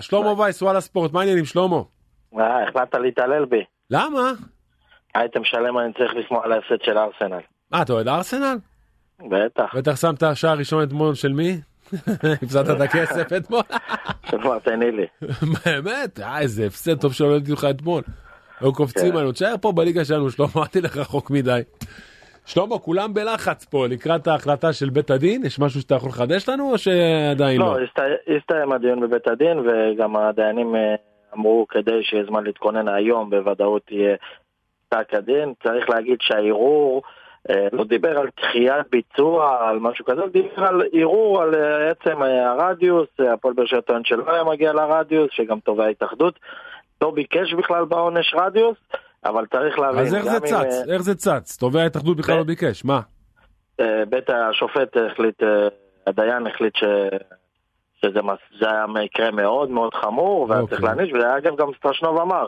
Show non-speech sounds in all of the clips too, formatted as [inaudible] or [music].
שלמה וייס, וואלה ספורט, מה העניינים שלמה? אה, החלטת להתעלל בי. למה? הייתם שלם אני צריך לשמוע על ההפסד של ארסנל. מה, אתה אוהד ארסנל? בטח. בטח שמת שער ראשון אתמול של מי? [laughs] הפסדת את הכסף אתמול? כבר תהני לי. באמת? אה, איזה הפסד טוב שלא ראיתי לך אתמול. היו קופצים כן. עלינו, תשאר פה בליגה שלנו, שלמה, אל תלך רחוק מדי. שלמה, כולם בלחץ פה לקראת ההחלטה של בית הדין, יש משהו שאתה יכול לחדש לנו או שעדיין לא? לא, הסת- הסתיים הדיון בבית הדין וגם הדיינים אה, אמרו כדי שיהיה זמן להתכונן היום בוודאות יהיה פסק הדין. צריך להגיד שהערעור אה, לא דיבר על דחיית ביצוע, על משהו כזה, דיבר על ערעור על אה, עצם הרדיוס, הפועל באר שבע טוען שלא היה מגיע לרדיוס, שגם תובע ההתאחדות לא ביקש בכלל בעונש רדיוס, אבל צריך להבין. אז איך זה גם אם, אה, צץ? איך זה צץ? תובע ההתאחדות בכלל לא ביקש, מה? אה, בית השופט החליט, אה, הדיין החליט ש... שזה מס- זה היה מקרה מאוד מאוד חמור, והיה צריך אוקיי. להעניש, ואגב גם סטרשנוב אמר,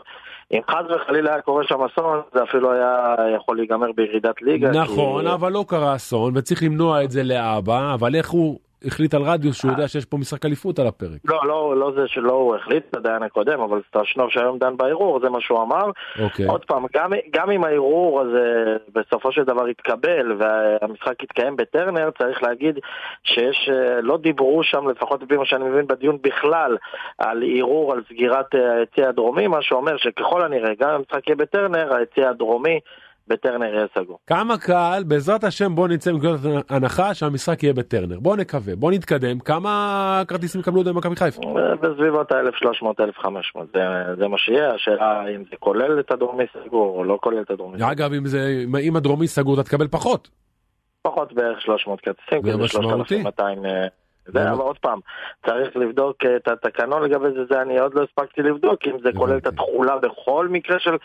אם חס וחלילה היה קורה שם אסון, זה אפילו היה יכול להיגמר בירידת ליגה. נכון, כי... אבל לא קרה אסון, וצריך למנוע את זה לאבא, אבל איך הוא החליט על רדיוס שהוא יודע שיש פה משחק אליפות על הפרק? לא, לא, לא זה שלא הוא החליט, הדיין הקודם, אבל סטרשנוב שהיום דן בערעור, זה מה שהוא אמר. אוקיי. עוד פעם, גם, גם אם הערעור הזה בסופו של דבר יתקבל והמשחק יתקיים בטרנר, צריך להגיד שיש, אה, לא דיברו שם, לפחות לפי מה שאני מבין בדיון בכלל, על ערעור על סגירת אה, היציא הדרומי, מה שאומר שככל הנראה, גם אם המשחק יהיה בטרנר, היציא הדרומי בטרנר יהיה סגור. כמה קהל, בעזרת השם בוא נצא מנקודת הנחה שהמשחק יהיה בטרנר. בוא נקווה, בוא נתקדם. כמה כרטיסים יקבלו עוד במכבי חיפה? אה, בסביבות ה-1300-1500, זה, זה מה שיהיה, השאלה אם זה כולל את הדרומי סגור או לא כולל את הדרומי סגור. אגב, אם זה, אם הדרומי סגור אתה תקבל פחות. פחות בערך 300 כרטיסים, זה משמעותי. 3,200. זה- אבל עוד פעם, צריך לבדוק אה, את התקנון לגבי זה, זה אני עוד לא הספקתי לבדוק, אם זה כולל את. התכולה בכל מקרה של,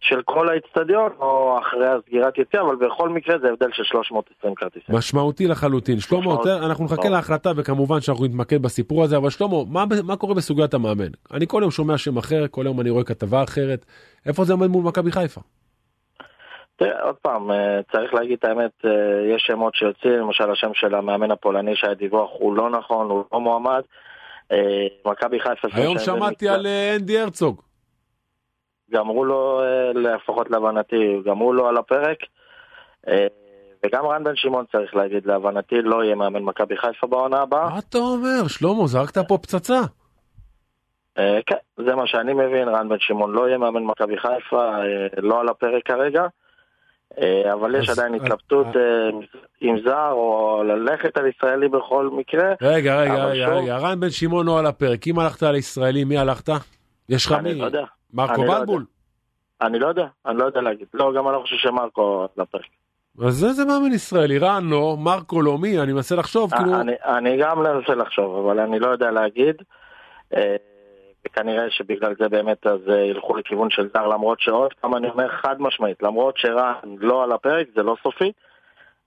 של כל האיצטדיון, או אחרי הסגירת יציאה, אבל בכל מקרה זה הבדל של 320 כרטיסים. משמעותי לחלוטין. שלמה, אנחנו נחכה משמעותי. להחלטה וכמובן שאנחנו נתמקד בסיפור הזה, אבל שלמה, מה, מה קורה בסוגיית המאמן? אני כל יום שומע שם אחר, כל יום אני רואה כתבה אחרת. איפה זה עומד מול מכבי חיפה? תראה, עוד פעם, אה, צריך להגיד את האמת, אה, יש שמות שיוצאים, למשל השם של המאמן הפולני שהיה דיווח הוא לא נכון, הוא לא מועמד. אה, מכבי חיפה... היום שמעתי על אנדי הרצוג. גמרו לו, אה, לפחות להבנתי, גמרו לו על הפרק. וגם רן בן שמעון צריך להגיד, להבנתי לא יהיה מאמן מכבי חיפה בעונה הבאה. מה אתה אומר? שלמה, זרקת פה פצצה. כן, זה מה שאני מבין, רן בן שמעון לא יהיה מאמן מכבי חיפה, לא על הפרק כרגע. אה, אבל יש עדיין אז- התלבטות אה, עם זר או ללכת על ישראלי בכל מקרה. רגע, רגע, רגע, רן בן שמעון לא על הפרק. אם הלכת על ישראלי, מי הלכת? יש לך אני מי? לא יודע, מרקו אני לא יודע. בלבול? אני לא יודע, אני לא יודע להגיד. לא, גם אני לא חושב שמרקו על הפרק. אז זה זה מאמן ישראלי, רן לא, מרקו לא, מי? אני מנסה לחשוב, כאילו... אני, אני גם מנסה לחשוב, אבל אני לא יודע להגיד. אה, וכנראה שבגלל זה באמת אז אה, ילכו לכיוון של זר, למרות שעוד פעם אני אומר חד משמעית, למרות שרן לא על הפרק, זה לא סופי,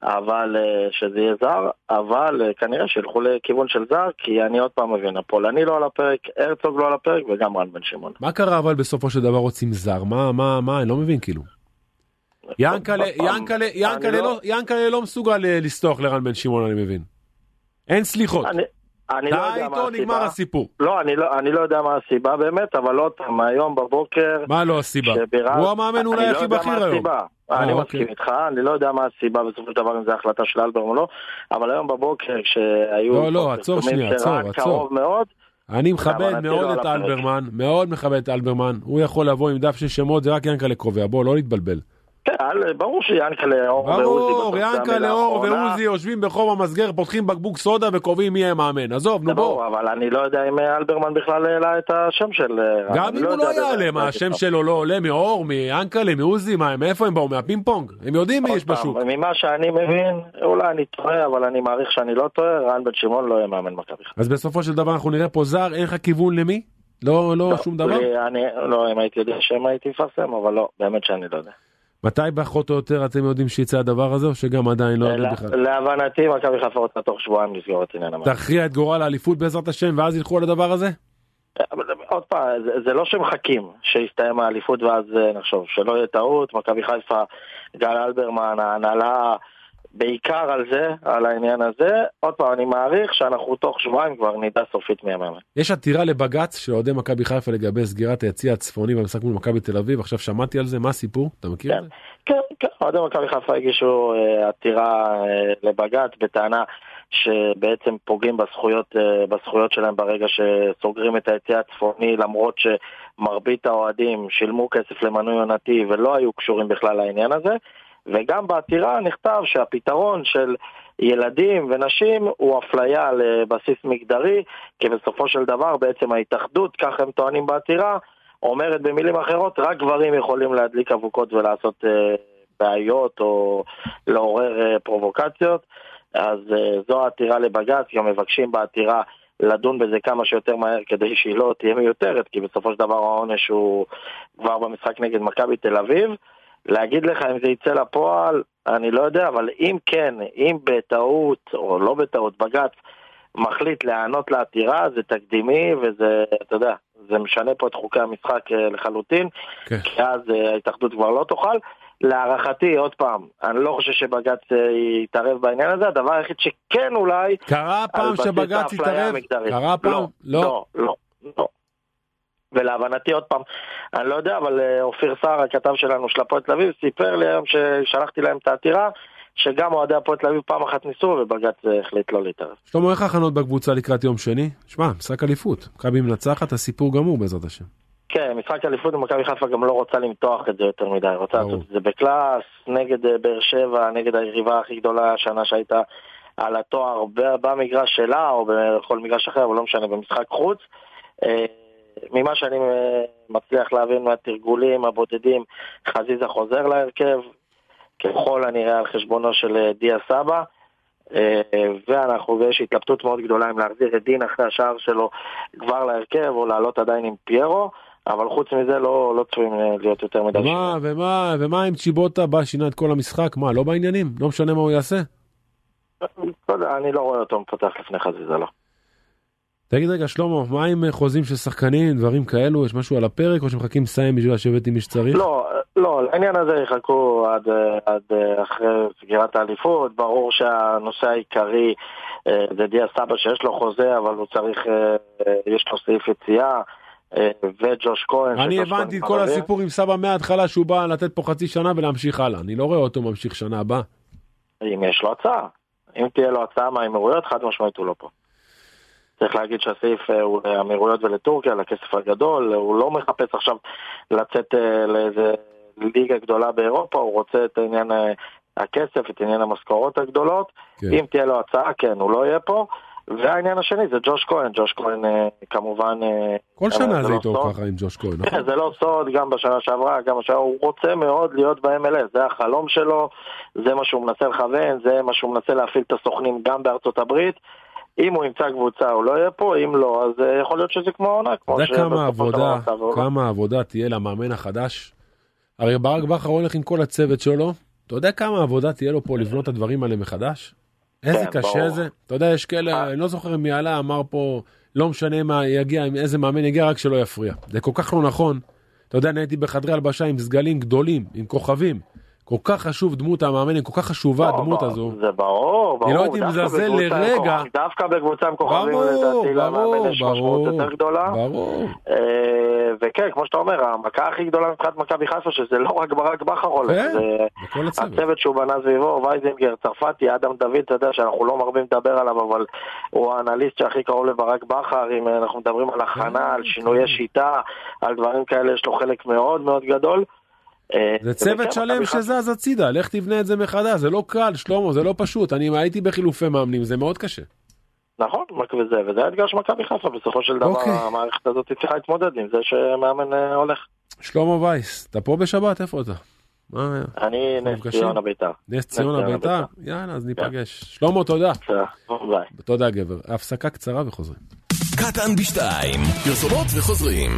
אבל אה, שזה יהיה זר, אבל אה, כנראה שילכו לכיוון של זר, כי אני עוד פעם מבין, הפולני לא על הפרק, הרצוג לא על הפרק, וגם רן בן שמעון. מה קרה אבל בסופו של דבר רוצים זר? מה, מה, מה, אני לא מבין כאילו. ינקלה, לא, ינקלה לא מסוגל לסלוח לרן בן שמעון, אני מבין. אין סליחות. אני, אני לא יודע מה איתו נגמר הסיבה. הסיפור. לא, אני לא, אני לא יודע מה הסיבה באמת, אבל עוד פעם, היום בבוקר... מה לא הסיבה? הוא המאמן אולי אני לא הכי בכיר היום. הסיבה. אה, אני אוקיי. מסכים איתך, אני לא יודע מה הסיבה בסופו של דבר אם זו החלטה של אלברמן או לא, אבל היום בבוקר כשהיו... לא, לא, עצור שנייה, עצור, עצור. אני מכבד מאוד לא את. אלברמן, מאוד מכבד את אלברמן. הוא יכול לבוא עם דף של שמות, זה רק ינקלה קובע. בוא, לא להתבלבל. כן, ברור שיענקלה אור ועוזי ברור, אור. ועוזי יושבים בחום המסגר, פותחים בקבוק סודה וקובעים מי מאמן. עזוב, נו בוא. אבל אני לא יודע אם אה, אלברמן בכלל העלה את השם של... אה, גם אם הוא יודע לא יעלה, מה, השם. שלו לא עולה מאור, מיאנקלה, מעוזי, מאיפה הם באו? מהפינג פונג? הם יודעים מי יש בשוק. ממה שאני מבין, אולי אני טועה, אבל אני מעריך שאני לא טועה, רן בן שמעון לא יהיה מאמן מכבי. אז בסופו של דבר אנחנו נראה פה זר, אין לך כיוון למי? לא, לא, שום דבר? אני, לא, אם הייתי יודע שם הייתי מפרסם, אבל לא, באמת שאני לא יודע. מתי פחות או יותר אתם יודעים שיצא הדבר הזה, או שגם עדיין לא יודעים בכלל? להבנתי מכבי חיפה רוצה תוך שבועיים לסגור את עניין המאמן. תכריע את גורל האליפות בעזרת השם, ואז ילכו על הדבר הזה? עוד פעם, זה, זה לא שמחכים שיסתיים האליפות ואז אה, נחשוב, שלא יהיה טעות, מכבי חיפה, גל אלברמן, ההנהלה, בעיקר על זה, על העניין הזה. עוד פעם, אני מעריך שאנחנו תוך שבועיים כבר נדע סופית מי המאמן. יש עתירה לבג"ץ של אוהדי מכבי חיפה לגבי סגירת היציא הצפוני במשחק מול מכבי תל אביב, עכשיו שמעתי על זה, מה הסיפור? אתה מכיר כן, את זה? כן, כן, אוהדי מכבי חיפה הגישו אה, עתירה אה, לבג"ץ בטענה שבעצם פוגעים בזכויות, אה, בזכויות שלהם ברגע שסוגרים את היציא הצפוני, למרות שמרבית האוהדים שילמו כסף למנוי עונתי ולא היו קשורים בכלל לעניין הזה. וגם בעתירה נכתב שהפתרון של ילדים ונשים הוא אפליה על בסיס מגדרי, כי בסופו של דבר בעצם ההתאחדות, כך הם טוענים בעתירה, אומרת במילים אחרות, רק גברים יכולים להדליק אבוקות ולעשות אה, בעיות או לעורר אה, פרובוקציות. אז אה, זו העתירה לבג"ץ, גם מבקשים בעתירה לדון בזה כמה שיותר מהר כדי שהיא לא תהיה מיותרת, כי בסופו של דבר העונש הוא כבר במשחק נגד מכבי תל אביב. להגיד לך אם זה יצא לפועל, אני לא יודע, אבל אם כן, אם בטעות, או לא בטעות, בג"ץ מחליט להיענות לעתירה, זה תקדימי וזה, אתה יודע, זה משנה פה את חוקי המשחק אה, לחלוטין, כן. כי אז אה, ההתאחדות כבר לא תוכל. להערכתי, עוד פעם, אני לא חושב שבג"ץ אה, יתערב בעניין הזה, הדבר היחיד שכן אולי... קרה פעם שבג"ץ התערב? המגדרית. קרה פעם? לא, לא, לא, לא. ולהבנתי, עוד פעם, אני לא יודע, אבל אה, אופיר סער, הכתב שלנו של הפועל תל אביב, סיפר לי היום ששלחתי להם את העתירה, שגם אוהדי הפועל תל אביב פעם אחת ניסו, ובג"ץ אה, החליט לא להתערב. שלמה, איך ההכנות בקבוצה לקראת יום שני? שמע, משחק אליפות. מכבי מנצחת, הסיפור גמור בעזרת השם. כן, משחק אליפות, ומכבי חיפה גם לא רוצה למתוח את זה יותר מדי, רוצה. לעשות את זה בקלאס, נגד אה, באר שבע, נגד היריבה הכי גדולה השנה שהייתה על התואר במגרש שלה, או בכל מגרש אחר, אבל לא משנה, במשחק חוץ. ממה שאני אה, מצליח להבין מהתרגולים הבודדים, חזיזה חוזר להרכב, ככל הנראה על חשבונו של אה, דיה סבא. אה, ואנחנו, ויש התלבטות מאוד גדולה אם להחזיר את דין אחרי השער שלו כבר להרכב או לעלות עדיין עם פיירו, אבל חוץ מזה לא, לא צפויים להיות יותר מדי. ומה, ומה, ומה אם צ'יבוטה בא, שינה את כל המשחק? מה, לא בעניינים? לא משנה מה הוא יעשה? לא אני לא רואה אותו מפתח לפני חזיזה, לא. תגיד רגע, שלמה, מה עם חוזים של שחקנים, דברים כאלו? יש משהו על הפרק, או שמחכים לסיים בשביל לשבת עם מי שצריך? לא, לא, לעניין הזה יחכו עד, עד אחרי סגירת האליפות. ברור שהנושא העיקרי אה, זה דיה סבא שיש לו חוזה, אבל הוא צריך, אה, אה, יש לו סעיף יציאה, אה, וג'וש כהן. אני הבנתי את כל כבר הסיפור עם סבא מההתחלה שהוא בא לתת פה חצי שנה ולהמשיך הלאה. אני לא רואה אותו ממשיך שנה הבאה. אם יש לו הצעה. אם תהיה לו הצעה מהאמירויות, חד משמעית הוא לא פה. צריך להגיד שהסעיף אה, הוא לאמירויות ולטורקיה, לכסף הגדול, הוא לא מחפש עכשיו לצאת אה, לאיזה ליגה גדולה באירופה, הוא רוצה את עניין אה, הכסף, את עניין המשכורות הגדולות. כן. אם תהיה לו הצעה, כן, הוא לא יהיה פה. והעניין השני זה ג'וש כהן, ג'וש כהן כמובן... כל שנה זה לא איתו. ככה עם ג'וש כהן, נכון? כן, זה לא סוד, גם בשנה שעברה, גם השנה, הוא רוצה מאוד להיות ב-MLS, זה החלום שלו, זה מה שהוא מנסה לכוון, זה מה שהוא מנסה להפעיל את הסוכנים גם בארצות הברית. אם הוא ימצא קבוצה הוא לא יהיה פה, אם לא, אז אה, יכול להיות שזה כמו העונה, אתה יודע כמה עבודה. כמה עבודה תהיה למאמן החדש? הרי ברק בכר הולך עם כל הצוות שלו, אתה יודע כמה עבודה תהיה לו פה לבנות את הדברים האלה מחדש? איזה כן, קשה. זה. אתה יודע, יש כאלה, אה. אני לא זוכר מי עלה, אמר פה, לא משנה מה יגיע, איזה מאמן יגיע, רק שלא יפריע. זה כל כך לא נכון. אתה יודע, אני הייתי בחדרי הלבשה עם סגלים גדולים, עם כוכבים. כל כך חשוב דמות המאמן, כל כך חשובה לא, הדמות ברור, הזו. זה ברור, ברור. אני לא הייתי מזלזל לרגע. דווקא בקבוצה עם כוכבים, לדעתי, למאמן יש משמעות יותר גדולה. ברור. אה, וכן, כמו שאתה אומר, המכה הכי גדולה מבחינת מכבי חיפה, שזה לא רק ברק בכר הולך, כן, זה הצוות. הצוות שהוא בנה סביבו, וייזינגר, צרפתי, אדם דוד, אתה יודע שאנחנו לא מרבים לדבר עליו, אבל הוא האנליסט שהכי קרוב לברק בכר, אם אנחנו מדברים על הכנה, על שינויי שיטה, על דברים כאלה, יש לו חלק מאוד מאוד גדול. אה, זה צוות שלם שזז הצידה, לך תבנה את זה מחדש, זה לא קל, שלמה, זה לא פשוט. אני הייתי בחילופי מאמנים, זה מאוד קשה. נכון, וזה, וזה האתגר של מכבי חיפה, בסופו של דבר אוקיי. המערכת הזאת צריכה להתמודד עם זה שמאמן אה, הולך. שלמה וייס, אתה פה בשבת? איפה אתה? אני נס? ציונה בית"ר. נס ציונה ביתר? בית"ר. יאללה, אז ניפגש. שלמה, תודה. תודה גבר. הפסקה קצרה וחוזרים. קטן בשתיים, פרסומות וחוזרים.